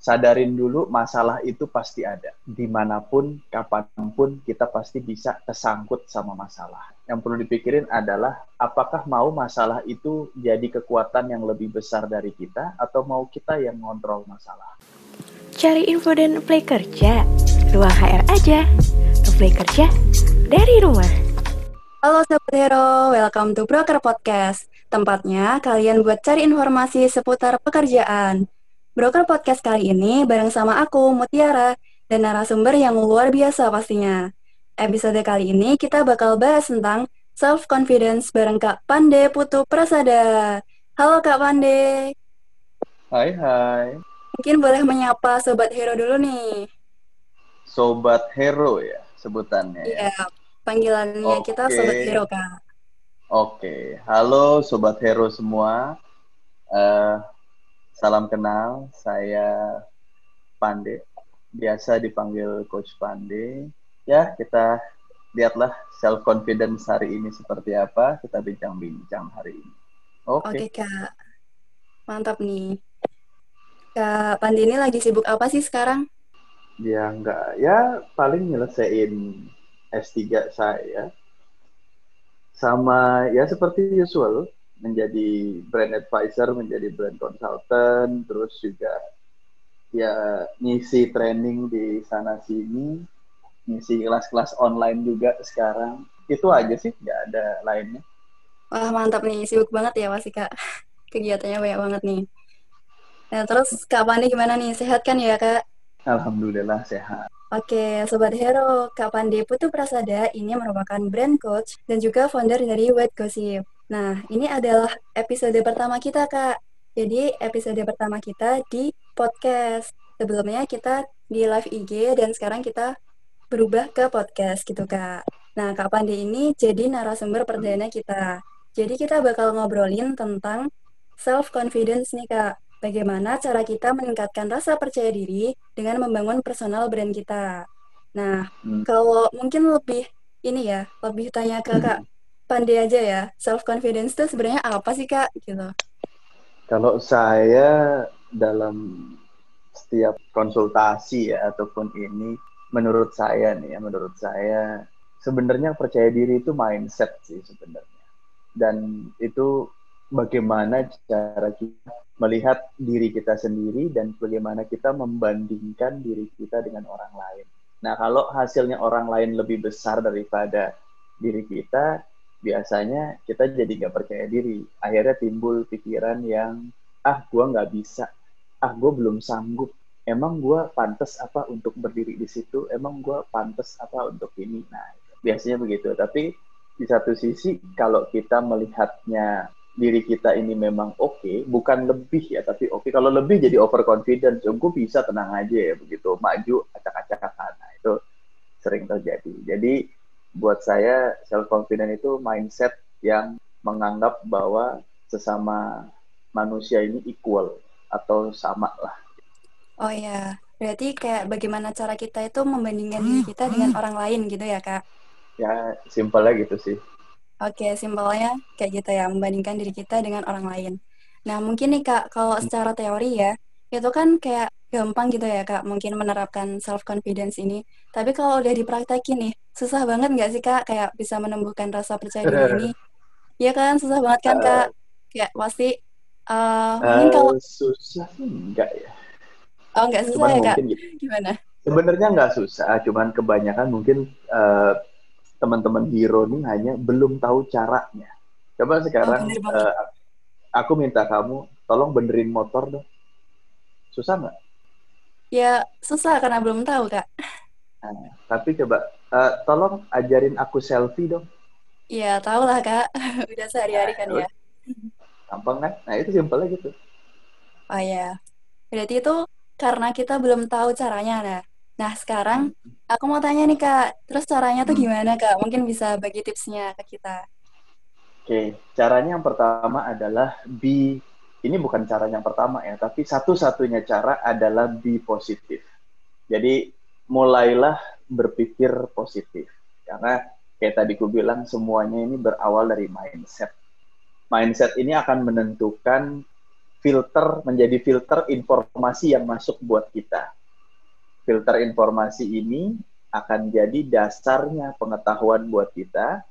sadarin dulu masalah itu pasti ada. Di mana pun, kapan pun kita pasti bisa kesangkut sama masalah. Yang perlu dipikirin adalah apakah mau masalah itu jadi kekuatan yang lebih besar dari kita atau mau kita yang ngontrol masalah. Cari info dan play kerja, ruang HR aja. Play kerja dari rumah. Halo Sobat Hero, welcome to Broker Podcast. Tempatnya kalian buat cari informasi seputar pekerjaan. Broker Podcast kali ini bareng sama aku, Mutiara, dan narasumber yang luar biasa pastinya. Episode kali ini kita bakal bahas tentang self-confidence bareng Kak Pande Putu Prasada. Halo Kak Pande. Hai, hai. Mungkin boleh menyapa Sobat Hero dulu nih. Sobat Hero ya sebutannya ya. Iya, panggilannya okay. kita Sobat Hero, Kak. Oke, halo Sobat Hero semua. Uh, Salam kenal, saya Pande. Biasa dipanggil Coach Pande. Ya, kita lihatlah self confidence hari ini seperti apa. Kita bincang-bincang hari ini. Oke, okay. Oke, Kak. Mantap nih. Kak Pande ini lagi sibuk apa sih sekarang? Ya enggak, ya paling nyelesain S3 saya. Sama ya seperti usual, menjadi brand advisor, menjadi brand consultant, terus juga ya ngisi training di sana sini, ngisi kelas-kelas online juga sekarang. Itu aja sih, nggak ada lainnya. Wah mantap nih, sibuk banget ya pasti kak. Kegiatannya banyak banget nih. Nah terus Kak Pandi gimana nih, sehat kan ya kak? Alhamdulillah sehat. Oke, Sobat Hero, Kak Pandi Putu Prasada ini merupakan brand coach dan juga founder dari White Gossip. Nah, ini adalah episode pertama kita, Kak. Jadi, episode pertama kita di podcast. Sebelumnya kita di live IG dan sekarang kita berubah ke podcast gitu, Kak. Nah, Kak Pandi ini jadi narasumber perdana kita. Jadi, kita bakal ngobrolin tentang self-confidence nih, Kak. Bagaimana cara kita meningkatkan rasa percaya diri dengan membangun personal brand kita. Nah, hmm. kalau mungkin lebih ini ya, lebih tanya ke Kak pandai aja ya. Self confidence itu sebenarnya apa sih kak? Gitu. Kalau saya dalam setiap konsultasi ya ataupun ini, menurut saya nih ya, menurut saya sebenarnya percaya diri itu mindset sih sebenarnya. Dan itu bagaimana cara kita melihat diri kita sendiri dan bagaimana kita membandingkan diri kita dengan orang lain. Nah, kalau hasilnya orang lain lebih besar daripada diri kita, biasanya kita jadi nggak percaya diri. Akhirnya timbul pikiran yang, ah gue nggak bisa, ah gue belum sanggup. Emang gue pantas apa untuk berdiri di situ? Emang gue pantas apa untuk ini? Nah, biasanya begitu. Tapi di satu sisi, kalau kita melihatnya diri kita ini memang oke, okay, bukan lebih ya, tapi oke. Okay. Kalau lebih jadi overconfident, so, gue bisa tenang aja ya, begitu maju acak-acakan. Nah, itu sering terjadi. Jadi buat saya self confident itu mindset yang menganggap bahwa sesama manusia ini equal atau sama lah. Oh ya, berarti kayak bagaimana cara kita itu membandingkan diri kita dengan orang lain gitu ya kak? Ya simpelnya gitu sih. Oke, simpelnya kayak gitu ya, membandingkan diri kita dengan orang lain. Nah mungkin nih kak, kalau secara teori ya, itu kan kayak gampang gitu ya kak mungkin menerapkan self confidence ini. Tapi kalau udah dipraktekin nih susah banget nggak sih kak kayak bisa menumbuhkan rasa percaya diri ini? Ya kan? Susah banget kan kak? Kayak pasti uh, mungkin kalau susah enggak ya. Oh enggak susah cuman ya kak? gitu. gimana? Sebenarnya nggak susah cuman kebanyakan mungkin uh, teman-teman hero nih hanya belum tahu caranya. Coba sekarang oh, uh, aku minta kamu tolong benerin motor dong. Susah nggak Ya susah karena belum tahu kak. Nah, tapi coba uh, tolong ajarin aku selfie dong. Iya tahu lah kak, udah sehari-hari kan nah, ya. Gampang kan? Nah itu simpelnya gitu. Oh ya, berarti itu karena kita belum tahu caranya nah. Nah sekarang aku mau tanya nih kak, terus caranya tuh gimana kak? Mungkin bisa bagi tipsnya ke kita. Oke, caranya yang pertama adalah be ini bukan cara yang pertama ya, tapi satu-satunya cara adalah be positif. Jadi mulailah berpikir positif. Karena kayak tadi ku bilang semuanya ini berawal dari mindset. Mindset ini akan menentukan filter menjadi filter informasi yang masuk buat kita. Filter informasi ini akan jadi dasarnya pengetahuan buat kita.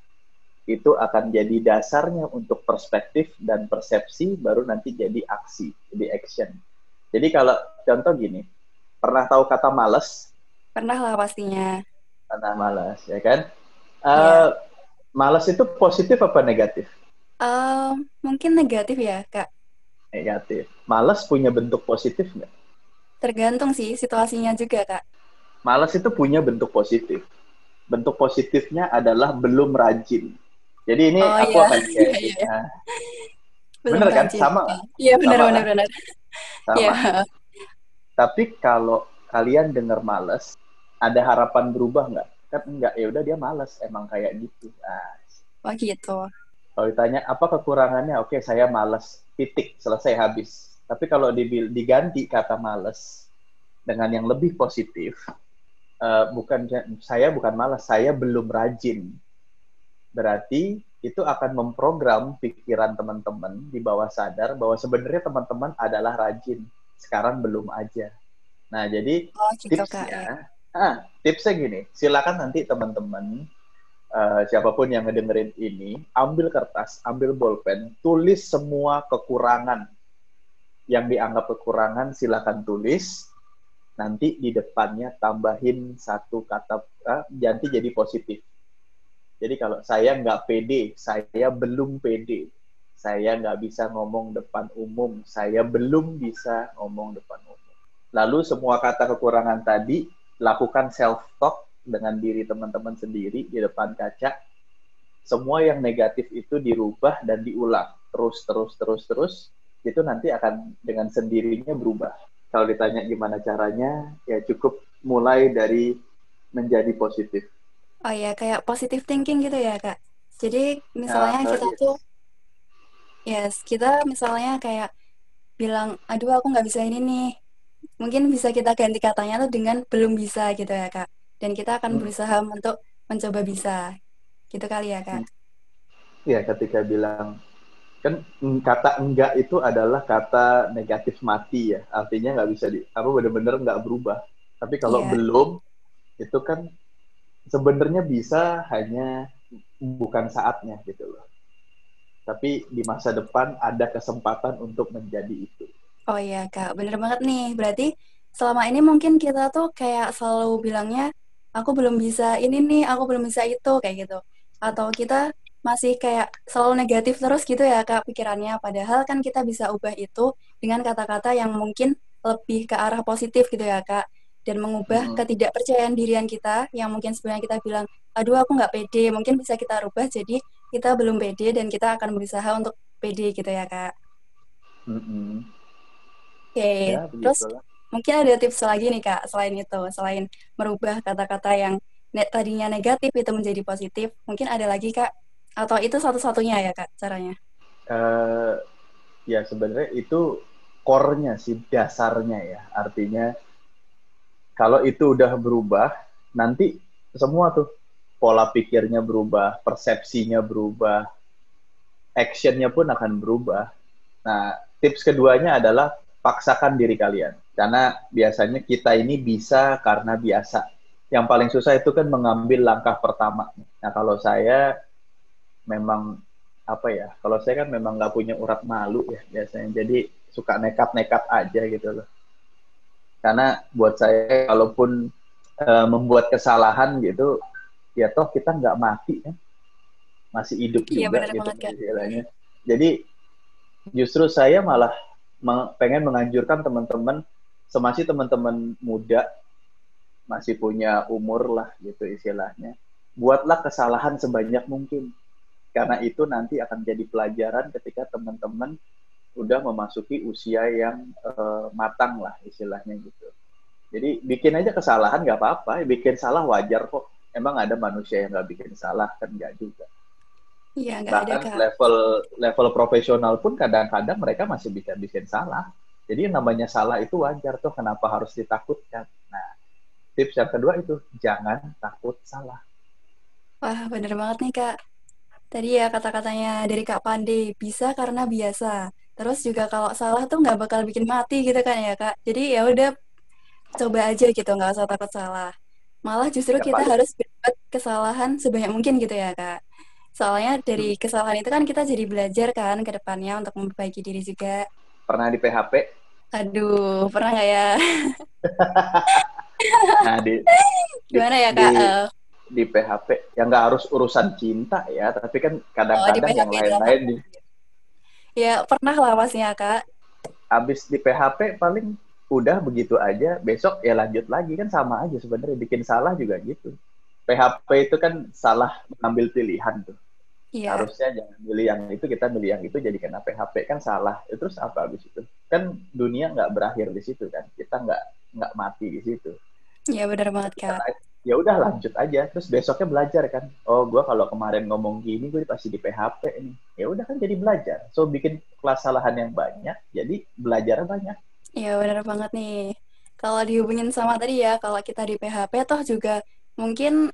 Itu akan jadi dasarnya untuk perspektif dan persepsi, baru nanti jadi aksi, jadi action. Jadi kalau contoh gini, pernah tahu kata males? Pernah lah pastinya. Pernah males, ya kan? Uh, yeah. Males itu positif apa negatif? Uh, mungkin negatif ya, Kak negatif. Males punya bentuk positif nggak? Tergantung sih situasinya juga, Kak. Males itu punya bentuk positif. Bentuk positifnya adalah belum rajin. Jadi ini oh, aku iya. akan iya, iya. bener kan? Sama Iya benar benar benar. Sama. Iya. Tapi kalau kalian dengar males, ada harapan berubah nggak? Kan enggak, ya udah dia males, emang kayak gitu. Nah, oh gitu. Kalau ditanya apa kekurangannya, oke saya males titik selesai habis. Tapi kalau diganti kata males dengan yang lebih positif, uh, bukan saya bukan malas, saya belum rajin. Berarti itu akan memprogram pikiran teman-teman di bawah sadar bahwa sebenarnya teman-teman adalah rajin, sekarang belum aja. Nah, jadi oh, gitu, tipsnya, ah, tipsnya gini, silakan nanti teman-teman uh, siapa pun yang ngedengerin ini, ambil kertas, ambil bolpen, tulis semua kekurangan yang dianggap kekurangan, silakan tulis. Nanti di depannya tambahin satu kata, uh, ganti jadi positif. Jadi kalau saya nggak pede, saya belum pede, saya nggak bisa ngomong depan umum, saya belum bisa ngomong depan umum. Lalu semua kata kekurangan tadi, lakukan self-talk dengan diri teman-teman sendiri di depan kaca, semua yang negatif itu dirubah dan diulang terus terus terus terus itu nanti akan dengan sendirinya berubah. Kalau ditanya gimana caranya, ya cukup mulai dari menjadi positif. Oh ya, kayak positive thinking gitu ya kak. Jadi misalnya nah, kita tuh, yes kita misalnya kayak bilang, aduh aku nggak bisa ini nih. Mungkin bisa kita ganti katanya tuh dengan belum bisa gitu ya kak dan kita akan hmm. berusaha untuk mencoba bisa gitu kali ya kak Iya ketika bilang kan kata enggak itu adalah kata negatif mati ya artinya nggak bisa di apa benar-benar nggak berubah tapi kalau yeah. belum itu kan sebenarnya bisa hanya bukan saatnya gitu loh tapi di masa depan ada kesempatan untuk menjadi itu oh iya kak bener banget nih berarti selama ini mungkin kita tuh kayak selalu bilangnya aku belum bisa ini nih, aku belum bisa itu kayak gitu. Atau kita masih kayak selalu negatif terus gitu ya kak pikirannya. Padahal kan kita bisa ubah itu dengan kata-kata yang mungkin lebih ke arah positif gitu ya kak. Dan mengubah hmm. ketidakpercayaan dirian kita yang mungkin sebenarnya kita bilang, aduh aku nggak pede. Mungkin bisa kita rubah jadi kita belum pede dan kita akan berusaha untuk pede gitu ya kak. -hmm. Oke, okay. ya, terus Mungkin ada tips lagi nih Kak, selain itu, selain merubah kata-kata yang net tadinya negatif itu menjadi positif, mungkin ada lagi Kak? Atau itu satu-satunya ya Kak caranya? Uh, ya sebenarnya itu core-nya sih, dasarnya ya. Artinya kalau itu udah berubah, nanti semua tuh pola pikirnya berubah, persepsinya berubah, actionnya pun akan berubah. Nah, tips keduanya adalah paksakan diri kalian. Karena biasanya kita ini bisa karena biasa. Yang paling susah itu kan mengambil langkah pertama. Nah kalau saya memang apa ya? Kalau saya kan memang nggak punya urat malu ya biasanya. Jadi suka nekat-nekat aja gitu loh. Karena buat saya kalaupun e, membuat kesalahan gitu, ya toh kita nggak mati kan, masih hidup iya, juga gitu banget, Jadi justru saya malah pengen menganjurkan teman-teman semasih teman-teman muda masih punya umur lah gitu istilahnya, buatlah kesalahan sebanyak mungkin. Karena itu nanti akan jadi pelajaran ketika teman-teman udah memasuki usia yang uh, matang lah istilahnya gitu. Jadi bikin aja kesalahan nggak apa-apa, bikin salah wajar kok. Emang ada manusia yang nggak bikin salah kan nggak juga. Iya, Bahkan ada, level level profesional pun kadang-kadang mereka masih bisa bikin salah jadi yang namanya salah itu wajar tuh, kenapa harus ditakutkan? Nah, tips yang kedua itu jangan takut salah. Wah, bener banget nih Kak. Tadi ya kata-katanya dari Kak Pande, bisa karena biasa. Terus juga kalau salah tuh nggak bakal bikin mati gitu kan ya kak. Jadi ya udah coba aja gitu, nggak usah takut salah. Malah justru Ya, kita harus berbuat kesalahan sebanyak mungkin gitu ya kak. Soalnya dari kesalahan itu kan kita jadi belajar kan ke depannya untuk memperbaiki diri juga. pernah di PHP. Aduh, pernah nggak ya? Nah, di, di, Gimana ya di, kak? Eh, di PHP, yang nggak harus urusan cinta ya, tapi kan oh, di kadang-kadang yang PHP dalam lain-lain di Ya, pernah lah pastinya kak. habis di PHP paling udah begitu aja, besok ya lanjut lagi kan sama aja sebenarnya bikin salah juga gitu. PHP itu kan salah mengambil pilihan tuh. Iya, Harusnya jangan milih yang itu, kita milih yang itu jadi kena PHP kan salah. Ya, terus apa habis itu? Kan dunia nggak berakhir di situ kan. Kita nggak nggak mati di situ. iya benar banget kak. Ya udah lanjut aja. Terus besoknya belajar kan. Oh, gua kalau kemarin ngomong gini, gue pasti di PHP nih. Ya udah kan jadi belajar. So bikin kesalahan yang banyak, jadi belajar banyak. Iya benar banget nih. Kalau dihubungin sama tadi ya, kalau kita di PHP toh juga mungkin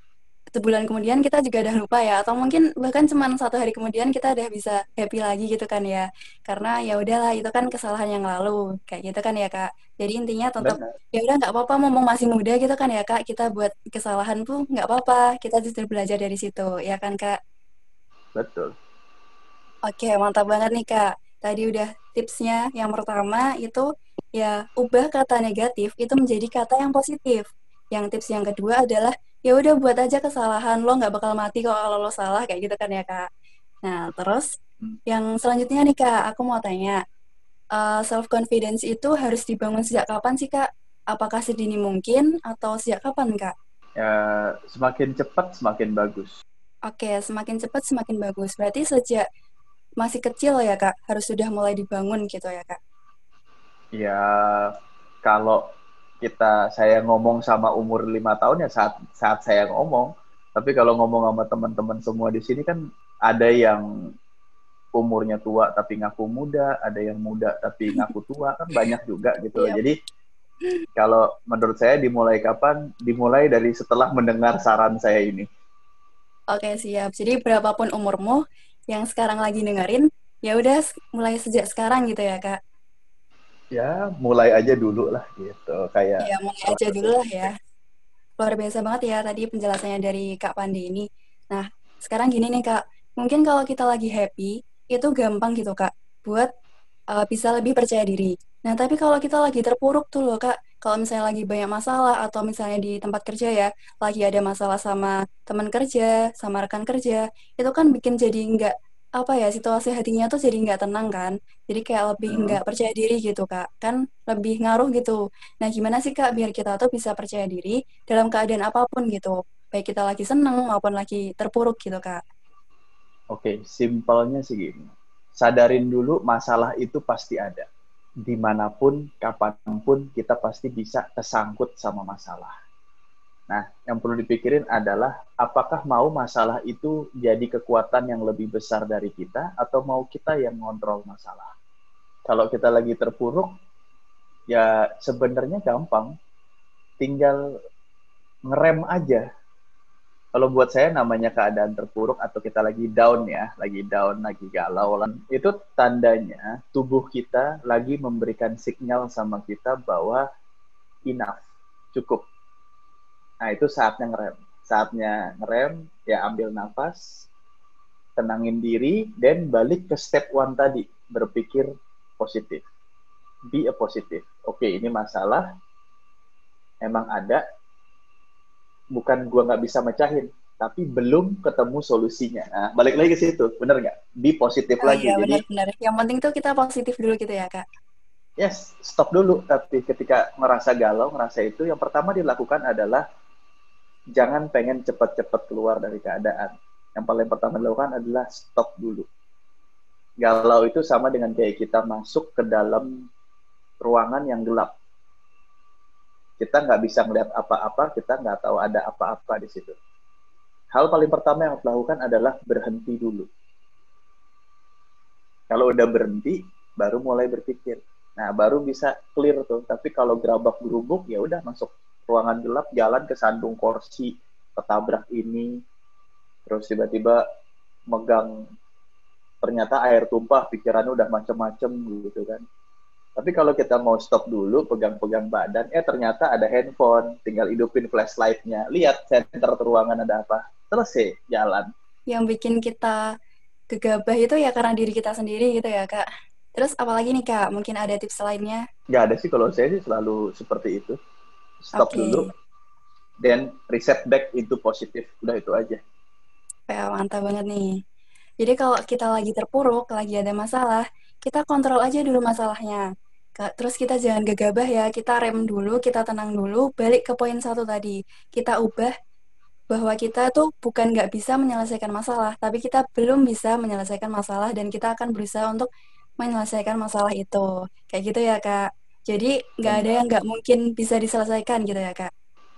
sebulan kemudian kita juga udah lupa ya, atau mungkin bahkan cuman satu hari kemudian kita udah bisa happy lagi gitu kan ya. Karena ya udahlah itu kan kesalahan yang lalu, kayak gitu kan ya Kak. Jadi intinya tetap ya udah nggak apa-apa, mumpung masih muda gitu kan ya Kak. Kita buat kesalahan tuh nggak apa-apa, kita justru belajar dari situ, ya kan Kak. Betul. Oke, mantap banget nih Kak. Tadi udah tipsnya. Yang pertama itu ya ubah kata negatif itu menjadi kata yang positif. Yang tips yang kedua adalah ya udah buat aja kesalahan lo nggak bakal mati kok kalau lo salah kayak gitu kan ya Kak. Nah, terus yang selanjutnya nih Kak, aku mau tanya, self confidence itu harus dibangun sejak kapan sih Kak? Apakah sedini mungkin atau sejak kapan Kak? Ya, semakin cepat semakin bagus. Oke, semakin cepat semakin bagus. Berarti sejak masih kecil ya Kak, harus sudah mulai dibangun gitu ya Kak. Ya, kalau kita saya ngomong sama umur lima tahun ya saat saat saya ngomong. Tapi kalau ngomong sama teman-teman semua di sini kan ada yang umurnya tua tapi ngaku muda, ada yang muda tapi ngaku tua kan banyak juga gitu loh. Iya. Jadi kalau menurut saya dimulai kapan? Dimulai dari setelah mendengar saran saya ini. Oke, siap. Jadi berapapun umurmu yang sekarang lagi dengerin, ya udah mulai sejak sekarang gitu ya, Kak. Ya, mulai aja dulu lah gitu. Kayak Ya, mulai aja dulu lah ya. Luar biasa banget ya tadi penjelasannya dari Kak Pandi ini. Nah, sekarang gini nih, Kak. Mungkin kalau kita lagi happy, itu gampang gitu, Kak, buat uh, bisa lebih percaya diri. Nah, tapi kalau kita lagi terpuruk tuh loh, Kak, kalau misalnya lagi banyak masalah atau misalnya di tempat kerja ya, lagi ada masalah sama teman kerja, sama rekan kerja, itu kan bikin jadi nggak, apa ya, situasi hatinya tuh jadi nggak tenang kan. Jadi kayak lebih Hmm. nggak percaya diri gitu, Kak. Kan lebih ngaruh gitu. Nah, gimana sih, Kak, biar kita tuh bisa percaya diri dalam keadaan apa pun gitu. Baik kita lagi seneng maupun lagi terpuruk gitu, Kak. Oke, simpelnya sih gini. Sadarin dulu masalah itu pasti ada. Di mana pun, kapan pun, kita pasti bisa kesangkut sama masalah. Nah, yang perlu dipikirin adalah apakah mau masalah itu jadi kekuatan yang lebih besar dari kita atau mau kita yang ngontrol masalah. Kalau kita lagi terpuruk, ya sebenarnya gampang. Tinggal ngerem aja kalau buat saya namanya keadaan terpuruk atau kita lagi down ya, lagi down, lagi galau, itu tandanya tubuh kita lagi memberikan sinyal sama kita bahwa enough, cukup. Nah itu saatnya ngerem. Saatnya ngerem, ya ambil nafas, tenangin diri, dan balik ke step one tadi, berpikir positif. Be a positive. Oke, ini masalah, emang ada, bukan gua nggak bisa mecahin, tapi belum ketemu solusinya. Nah, balik lagi ke situ, bener nggak? Be positif Oh lagi. iya, Jadi, benar-benar. Yang penting tuh kita positif dulu gitu ya, Kak. yes, stop dulu. Tapi ketika merasa galau, ngerasa itu, yang pertama dilakukan adalah jangan pengen cepat-cepat keluar dari keadaan. Yang paling pertama dilakukan adalah stop dulu. Galau itu sama dengan kayak kita masuk ke dalam ruangan yang gelap. Kita nggak bisa melihat apa-apa, kita nggak tahu ada apa-apa di situ. Hal paling pertama yang harus dilakukan adalah berhenti dulu. Kalau udah berhenti, baru mulai berpikir. Nah, baru bisa clear tuh. Tapi kalau gerabak gerubuk, ya udah masuk ruangan gelap, jalan ke sandung kursi, ketabrak ini, terus tiba-tiba megang ternyata air tumpah, pikirannya udah macem-macem gitu kan. Tapi kalau kita mau stop dulu, pegang-pegang badan, eh ternyata ada handphone, tinggal hidupin flashlight-nya. Lihat center ruangan ada apa. Selesai, jalan. Yang bikin kita gegabah itu ya karena diri kita sendiri gitu ya, Kak. Terus apalagi nih, Kak? Mungkin ada tips lainnya? Nggak ada sih, kalau saya sih selalu seperti itu. Stop okay. dulu, then reset back itu positif. Udah itu aja. Ya, mantap banget nih. Jadi kalau kita lagi terpuruk, lagi ada masalah, kita kontrol aja dulu masalahnya. Terus kita jangan gegabah ya, kita rem dulu, kita tenang dulu, balik ke poin satu tadi. Kita ubah bahwa kita tuh bukan nggak bisa menyelesaikan masalah, tapi kita belum bisa menyelesaikan masalah dan kita akan berusaha untuk menyelesaikan masalah itu. Kayak gitu ya, Kak. Jadi nggak ada yang nggak mungkin bisa diselesaikan gitu ya, Kak.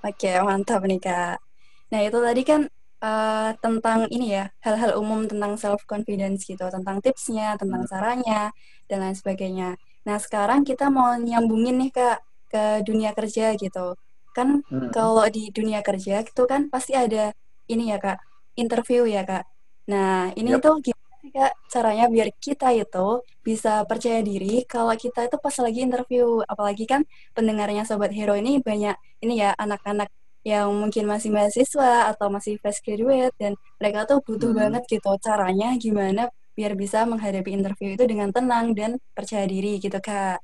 Oke, mantap nih, Kak. Nah, itu tadi kan uh, tentang ini ya, hal-hal umum tentang self-confidence gitu, tentang tipsnya, tentang hmm. caranya, dan lain sebagainya. Nah, sekarang kita mau nyambungin nih Kak ke dunia kerja gitu. Kan hmm. kalau di dunia kerja itu kan pasti ada ini ya Kak, interview ya Kak. Nah, ini yep. tuh Kak caranya biar kita itu bisa percaya diri kalau kita itu pas lagi interview. Apalagi kan pendengarnya Sobat Hero ini banyak ini ya anak-anak yang mungkin masih mahasiswa atau masih fresh graduate dan mereka tuh butuh hmm. banget gitu caranya gimana biar bisa menghadapi interview itu dengan tenang dan percaya diri gitu kak.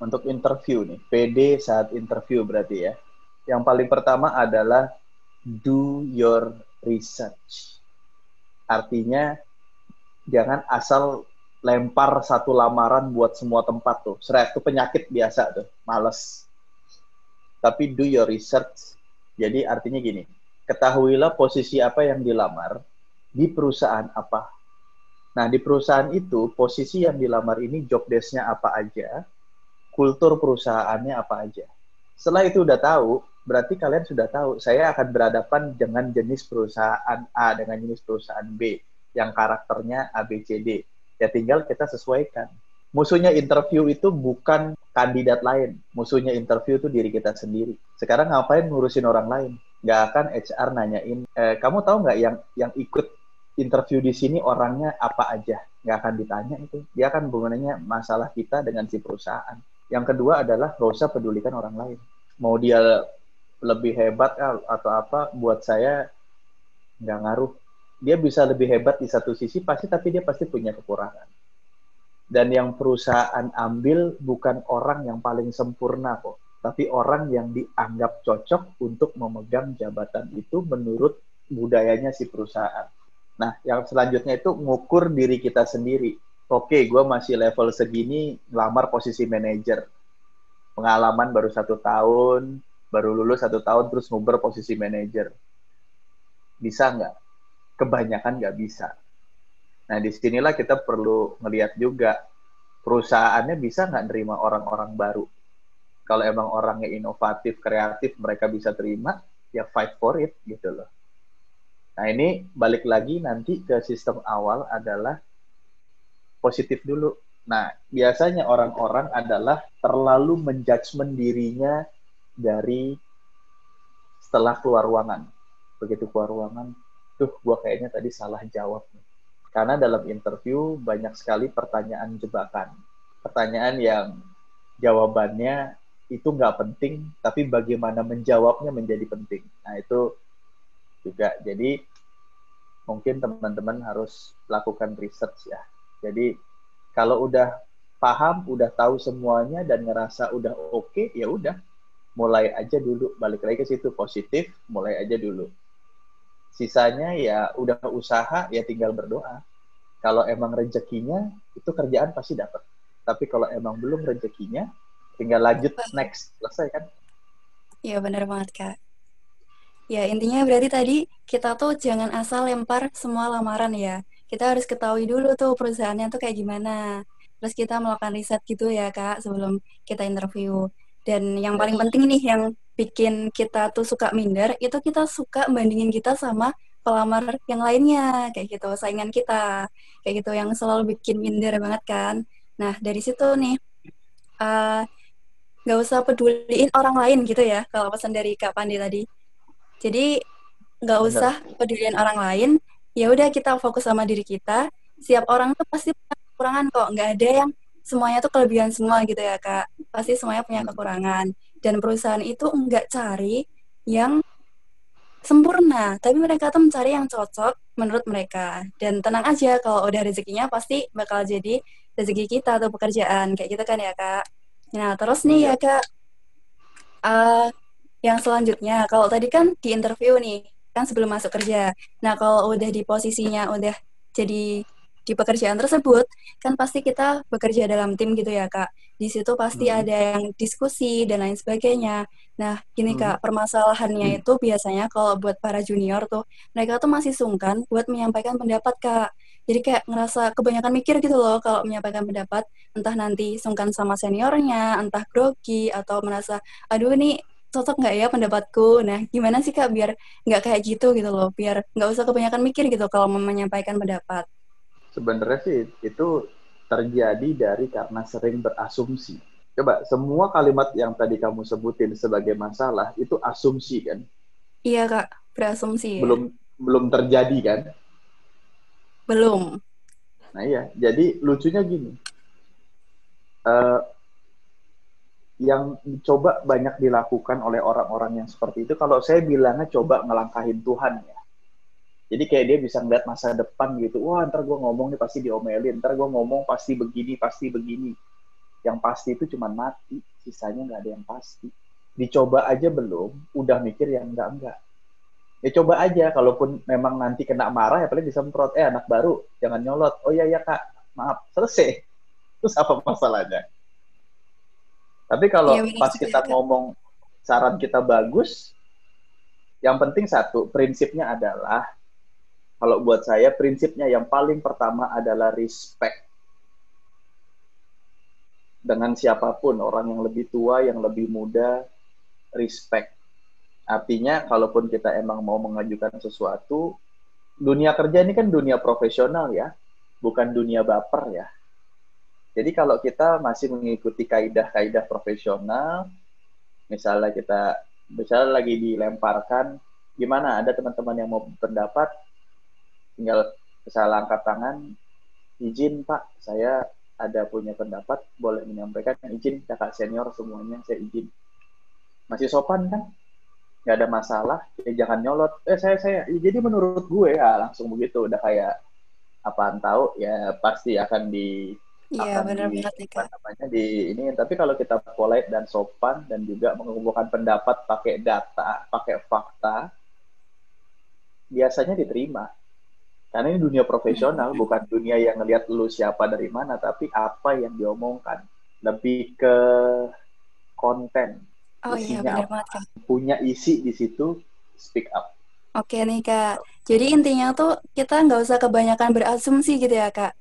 Untuk interview nih, PD saat interview berarti ya. Yang paling pertama adalah do your research. Artinya jangan asal lempar satu lamaran buat semua tempat tuh. Seret itu penyakit biasa tuh, males. Tapi do your research. Jadi artinya gini, ketahuilah posisi apa yang dilamar di perusahaan apa Nah, di perusahaan itu, posisi yang dilamar ini job desk-nya apa aja, kultur perusahaannya apa aja. Setelah itu udah tahu, berarti kalian sudah tahu, saya akan berhadapan dengan jenis perusahaan A, dengan jenis perusahaan B, yang karakternya A, B, C, D. Ya tinggal kita sesuaikan. Musuhnya interview itu bukan kandidat lain. Musuhnya interview itu diri kita sendiri. Sekarang ngapain ngurusin orang lain? Nggak akan HR nanyain, eh, kamu tahu nggak yang yang ikut interview di sini orangnya apa aja nggak akan ditanya itu dia akan hubungannya masalah kita dengan si perusahaan yang kedua adalah gak usah pedulikan orang lain mau dia lebih hebat atau apa buat saya nggak ngaruh dia bisa lebih hebat di satu sisi pasti tapi dia pasti punya kekurangan dan yang perusahaan ambil bukan orang yang paling sempurna kok tapi orang yang dianggap cocok untuk memegang jabatan itu menurut budayanya si perusahaan Nah, yang selanjutnya itu ngukur diri kita sendiri. Oke, gue masih level segini, ngelamar posisi manajer. Pengalaman baru satu tahun, baru lulus satu tahun, terus nguber posisi manajer. Bisa nggak? Kebanyakan nggak bisa. Nah, di sinilah kita perlu ngeliat juga, perusahaannya bisa nggak nerima orang-orang baru. Kalau emang orangnya inovatif, kreatif, mereka bisa terima, ya fight for it gitu loh. Nah, ini balik lagi nanti ke sistem awal adalah positif dulu. Nah, biasanya orang-orang adalah terlalu menjudgment dirinya dari setelah keluar ruangan. Begitu keluar ruangan, tuh gua kayaknya tadi salah jawab nih. Karena dalam interview banyak sekali pertanyaan jebakan. Pertanyaan yang jawabannya itu nggak penting, tapi bagaimana menjawabnya menjadi penting. Nah, itu juga. Jadi mungkin teman-teman harus lakukan research ya. Jadi kalau udah paham, udah tahu semuanya dan ngerasa udah oke, okay, ya udah mulai aja dulu. Balik lagi ke situ positif, mulai aja dulu. Sisanya ya udah usaha, ya tinggal berdoa. Kalau emang rezekinya, itu kerjaan pasti dapat. Tapi kalau emang belum rezekinya, tinggal lanjut next. Selesai kan? Iya benar banget, Kak. Ya, intinya berarti tadi kita tuh jangan asal lempar semua lamaran ya. Kita harus ketahui dulu tuh perusahaannya tuh kayak gimana. Terus kita melakukan riset gitu ya, Kak, sebelum kita interview. Dan yang paling penting nih yang bikin kita tuh suka minder, itu kita suka bandingin kita sama pelamar yang lainnya, kayak gitu, saingan kita. Kayak gitu, yang selalu bikin minder banget kan. Nah, dari situ nih, uh, nggak usah peduliin orang lain gitu ya, kalau pesan dari Kak Pandi tadi jadi nggak usah pedulian orang lain. Ya udah kita fokus sama diri kita. setiap orang tuh pasti punya kekurangan kok nggak ada yang semuanya tuh kelebihan semua gitu ya kak pasti semuanya punya kekurangan dan perusahaan itu nggak cari yang sempurna tapi mereka tuh mencari yang cocok menurut mereka. Dan tenang aja kalau udah rezekinya pasti bakal jadi rezeki kita atau pekerjaan kayak gitu kan ya kak? Nah terus nih ya kak uh, yang selanjutnya kalau tadi kan di interview nih kan sebelum masuk kerja. Nah kalau udah di posisinya udah jadi di pekerjaan tersebut kan pasti kita bekerja dalam tim gitu ya kak. Di situ pasti hmm. ada yang diskusi dan lain sebagainya. Nah gini hmm. kak permasalahannya hmm. itu biasanya kalau buat para junior tuh mereka tuh masih sungkan buat menyampaikan pendapat kak. Jadi kayak ngerasa kebanyakan mikir gitu loh kalau menyampaikan pendapat. Entah nanti sungkan sama seniornya entah grogi atau merasa aduh ini cocok nggak ya pendapatku? Nah gimana sih kak biar nggak kayak gitu gitu loh. Biar nggak usah kebanyakan mikir gitu kalau mau menyampaikan pendapat sebenarnya sih itu terjadi dari karena sering berasumsi. Coba semua kalimat yang tadi kamu sebutin sebagai masalah itu asumsi kan? Iya kak, berasumsi. Ya. Belum belum terjadi kan? Belum. Nah iya, jadi lucunya gini, uh, yang coba banyak dilakukan oleh orang-orang yang seperti itu, kalau saya bilangnya coba ngelangkahin Tuhan ya jadi kayak dia bisa ngeliat masa depan gitu. Wah ntar gue ngomong nih pasti diomelin. Ntar gue ngomong pasti begini pasti begini. Yang pasti itu cuma mati. Sisanya nggak ada yang pasti. Dicoba aja belum udah mikir yang enggak enggak ya coba aja kalaupun memang nanti kena marah ya paling disemprot. Eh anak baru jangan nyolot. Oh iya ya kak. Maaf selesai. Terus apa masalahnya. Tapi kalau ya, pas kita ngomong saran kita bagus yang penting satu prinsipnya adalah kalau buat saya prinsipnya yang paling pertama adalah respect. Dengan siapa pun, orang yang lebih tua, yang lebih muda, respect. Artinya kalaupun kita emang mau mengajukan sesuatu, dunia kerja ini kan dunia profesional ya, bukan dunia baper ya. Jadi kalau kita masih mengikuti kaidah-kaidah profesional, misalnya kita misalnya lagi dilemparkan, gimana ada teman-teman yang mau berpendapat, tinggal saya angkat tangan izin pak saya ada punya pendapat boleh menyampaikan izin kakak senior semuanya saya izin masih sopan kan nggak ada masalah ya jangan nyolot eh saya saya ya, jadi menurut gue ya langsung begitu udah kayak apaan tahu ya pasti akan di Iya benar banget nih kak. Namanya di ini tapi kalau kita polite dan sopan dan juga mengumpulkan pendapat pakai data, pakai fakta, biasanya diterima. Karena ini dunia profesional, bukan dunia yang ngelihat lu siapa dari mana, tapi apa yang diomongkan. Lebih ke konten. Oh iya, benar banget, Kak. Punya isi di situ, speak up. Oke nih, Kak. Jadi intinya tuh kita nggak usah kebanyakan berasumsi gitu ya, Kak.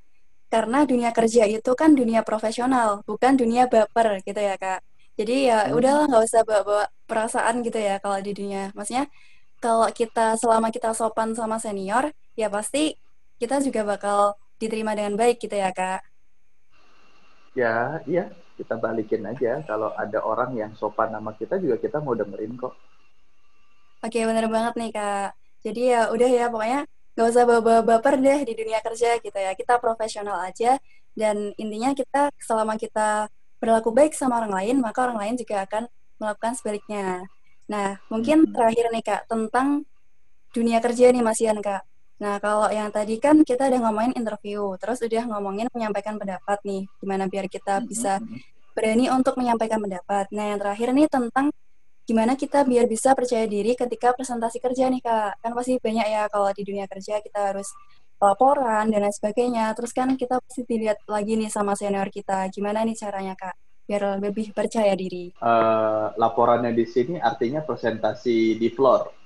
Karena dunia kerja itu kan dunia profesional, bukan dunia baper gitu ya, Kak. Jadi ya hmm. udahlah nggak usah bawa-bawa perasaan gitu ya kalau di dunia. Maksudnya kalau kita selama kita sopan sama senior, ya pasti kita juga bakal diterima dengan baik gitu ya kak. Ya iya kita balikin aja kalau ada orang yang sopan sama kita juga kita mau dengerin kok. Oke bener banget nih kak. Jadi ya udah ya pokoknya nggak usah bawa-bawa baper deh di dunia kerja kita ya. Kita profesional aja dan intinya kita selama kita berlaku baik sama orang lain maka orang lain juga akan melakukan sebaliknya. Nah mungkin hmm. terakhir nih kak tentang dunia kerja nih Mas Ian kak. Nah, kalau yang tadi kan kita udah ngomongin interview, terus udah ngomongin menyampaikan pendapat nih, gimana biar kita bisa berani untuk menyampaikan pendapat. Nah, yang terakhir nih tentang gimana kita biar bisa percaya diri ketika presentasi kerja nih, Kak. Kan pasti banyak ya kalau di dunia kerja kita harus laporan dan lain sebagainya. Terus kan kita pasti dilihat lagi nih sama senior kita. Gimana nih caranya, Kak? Biar lebih percaya diri. Uh, laporannya di sini artinya presentasi di floor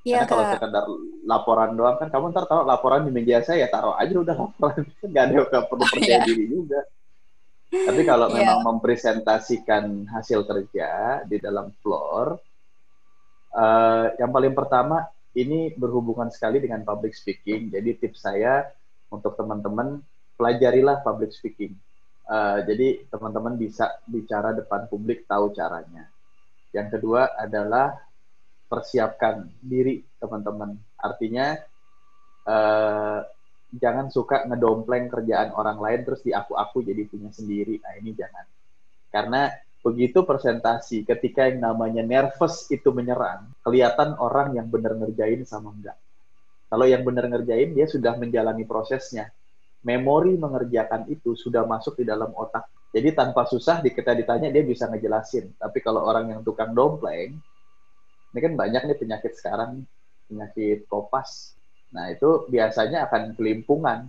Iya, Karena kalau sekedar laporan doang kan kamu ntar taruh laporan di meja saya taruh aja udah laporan nggak ada nggak perlu percaya yeah. diri juga. Tapi kalau yeah. memang mempresentasikan hasil kerja di dalam floor, uh, yang paling pertama ini berhubungan sekali dengan public speaking. Jadi tips saya untuk teman-teman pelajarilah public speaking. Uh, jadi teman-teman bisa bicara depan publik tahu caranya. Yang kedua adalah persiapkan diri teman-teman. Artinya uh, jangan suka ngedompleng kerjaan orang lain terus di aku-aku jadi punya sendiri. Nah, ini jangan. Karena begitu presentasi ketika yang namanya nervous itu menyerang, kelihatan orang yang benar ngerjain sama enggak. Kalau yang benar ngerjain dia sudah menjalani prosesnya. Memori mengerjakan itu sudah masuk di dalam otak. Jadi tanpa susah kita ditanya dia bisa ngejelasin. Tapi kalau orang yang tukang dompleng, ini kan banyak nih penyakit sekarang, penyakit kopas, Nah, itu biasanya akan kelimpungan,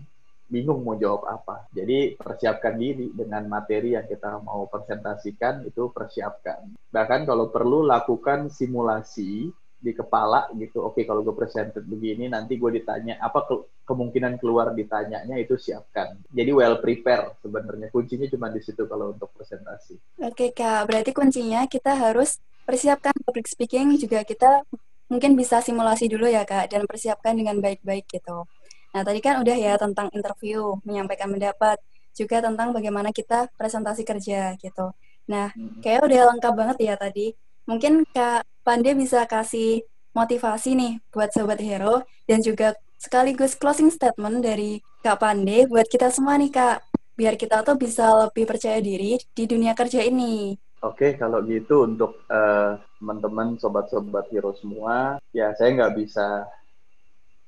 bingung mau jawab apa. Jadi, persiapkan diri dengan materi yang kita mau presentasikan, itu persiapkan. Bahkan kalau perlu, lakukan simulasi di kepala gitu. Oke, kalau gue presented begini, nanti gue ditanya, apa ke kemungkinan keluar ditanyanya itu siapkan. Jadi well prepare sebenarnya. Kuncinya cuma di situ kalau untuk presentasi. Oke, Kak. Berarti kuncinya kita harus persiapkan public speaking juga kita mungkin bisa simulasi dulu ya Kak dan persiapkan dengan baik-baik gitu. Nah tadi kan udah ya tentang interview, menyampaikan pendapat, juga tentang bagaimana kita presentasi kerja gitu. Nah hmm. kayak udah lengkap banget ya tadi. Mungkin Kak Pande bisa kasih motivasi nih buat Sobat Hero dan juga sekaligus closing statement dari Kak Pande buat kita semua nih Kak. Biar kita tuh bisa lebih percaya diri di dunia kerja ini. Oke, kalau gitu untuk uh, teman-teman, sobat-sobat hero semua, ya saya nggak bisa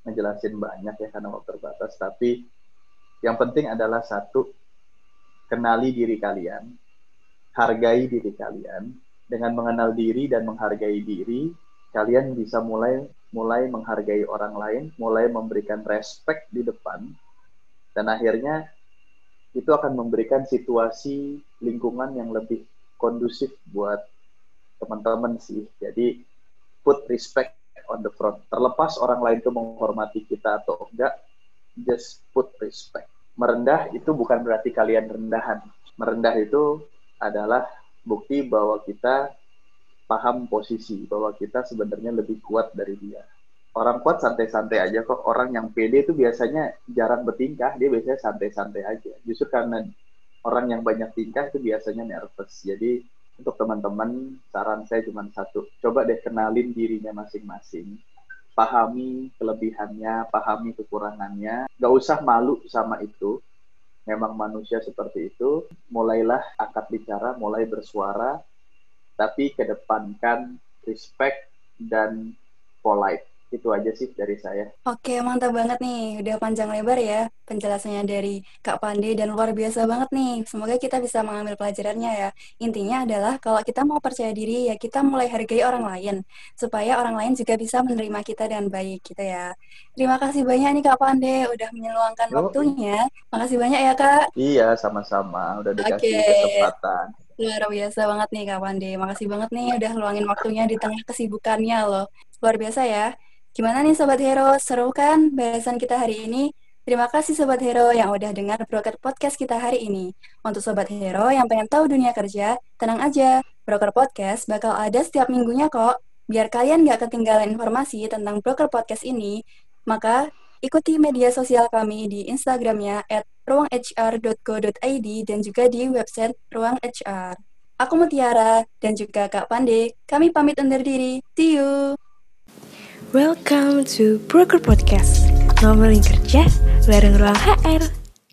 ngejelasin banyak ya karena waktu terbatas, tapi yang penting adalah satu, kenali diri kalian, hargai diri kalian. Dengan mengenal diri dan menghargai diri, kalian bisa mulai mulai menghargai orang lain, mulai memberikan respect di depan, dan akhirnya itu akan memberikan situasi lingkungan yang lebih kondusif buat teman-teman sih. Jadi put respect on the front. Terlepas orang lain itu menghormati kita atau enggak, just put respect. Merendah itu bukan berarti kalian rendahan. Merendah itu adalah bukti bahwa kita paham posisi, bahwa kita sebenarnya lebih kuat dari dia. Orang kuat santai-santai aja kok. Orang yang pede itu biasanya jarang bertingkah, dia biasanya santai-santai aja. Justru karena orang yang banyak tingkah itu biasanya nervous. Jadi untuk teman-teman saran saya cuma satu, coba deh kenalin dirinya masing-masing. Pahami kelebihannya, pahami kekurangannya. Gak usah malu sama itu. Memang manusia seperti itu. Mulailah akad bicara, mulai bersuara, tapi kedepankan respect dan polite itu aja sih dari saya. Oke, mantap banget nih. Udah panjang lebar ya penjelasannya dari Kak Pandi dan luar biasa banget nih. Semoga kita bisa mengambil pelajarannya ya. Intinya adalah kalau kita mau percaya diri ya kita mulai hargai orang lain supaya orang lain juga bisa menerima kita dengan baik gitu ya. Terima kasih banyak nih Kak Pandi udah menyeluangkan Yo. waktunya. Makasih banyak ya Kak. Iya, sama-sama. Udah dikasih okay. kesempatan. Luar biasa banget nih Kak Pandi. Makasih banget nih udah luangin waktunya di tengah kesibukannya loh. Luar biasa ya. Gimana nih Sobat Hero? Seru kan bahasan kita hari ini? Terima kasih Sobat Hero yang udah dengar Broker Podcast kita hari ini. Untuk Sobat Hero yang pengen tahu dunia kerja, tenang aja. Broker Podcast bakal ada setiap minggunya kok. Biar kalian nggak ketinggalan informasi tentang Broker Podcast ini, maka ikuti media sosial kami di Instagramnya at ruanghr.co.id dan juga di website Ruang HR. Aku Mutiara dan juga Kak Pande, kami pamit undur diri. See you! Welcome to Broker Podcast. Ngomongin kerja bareng ruang HR.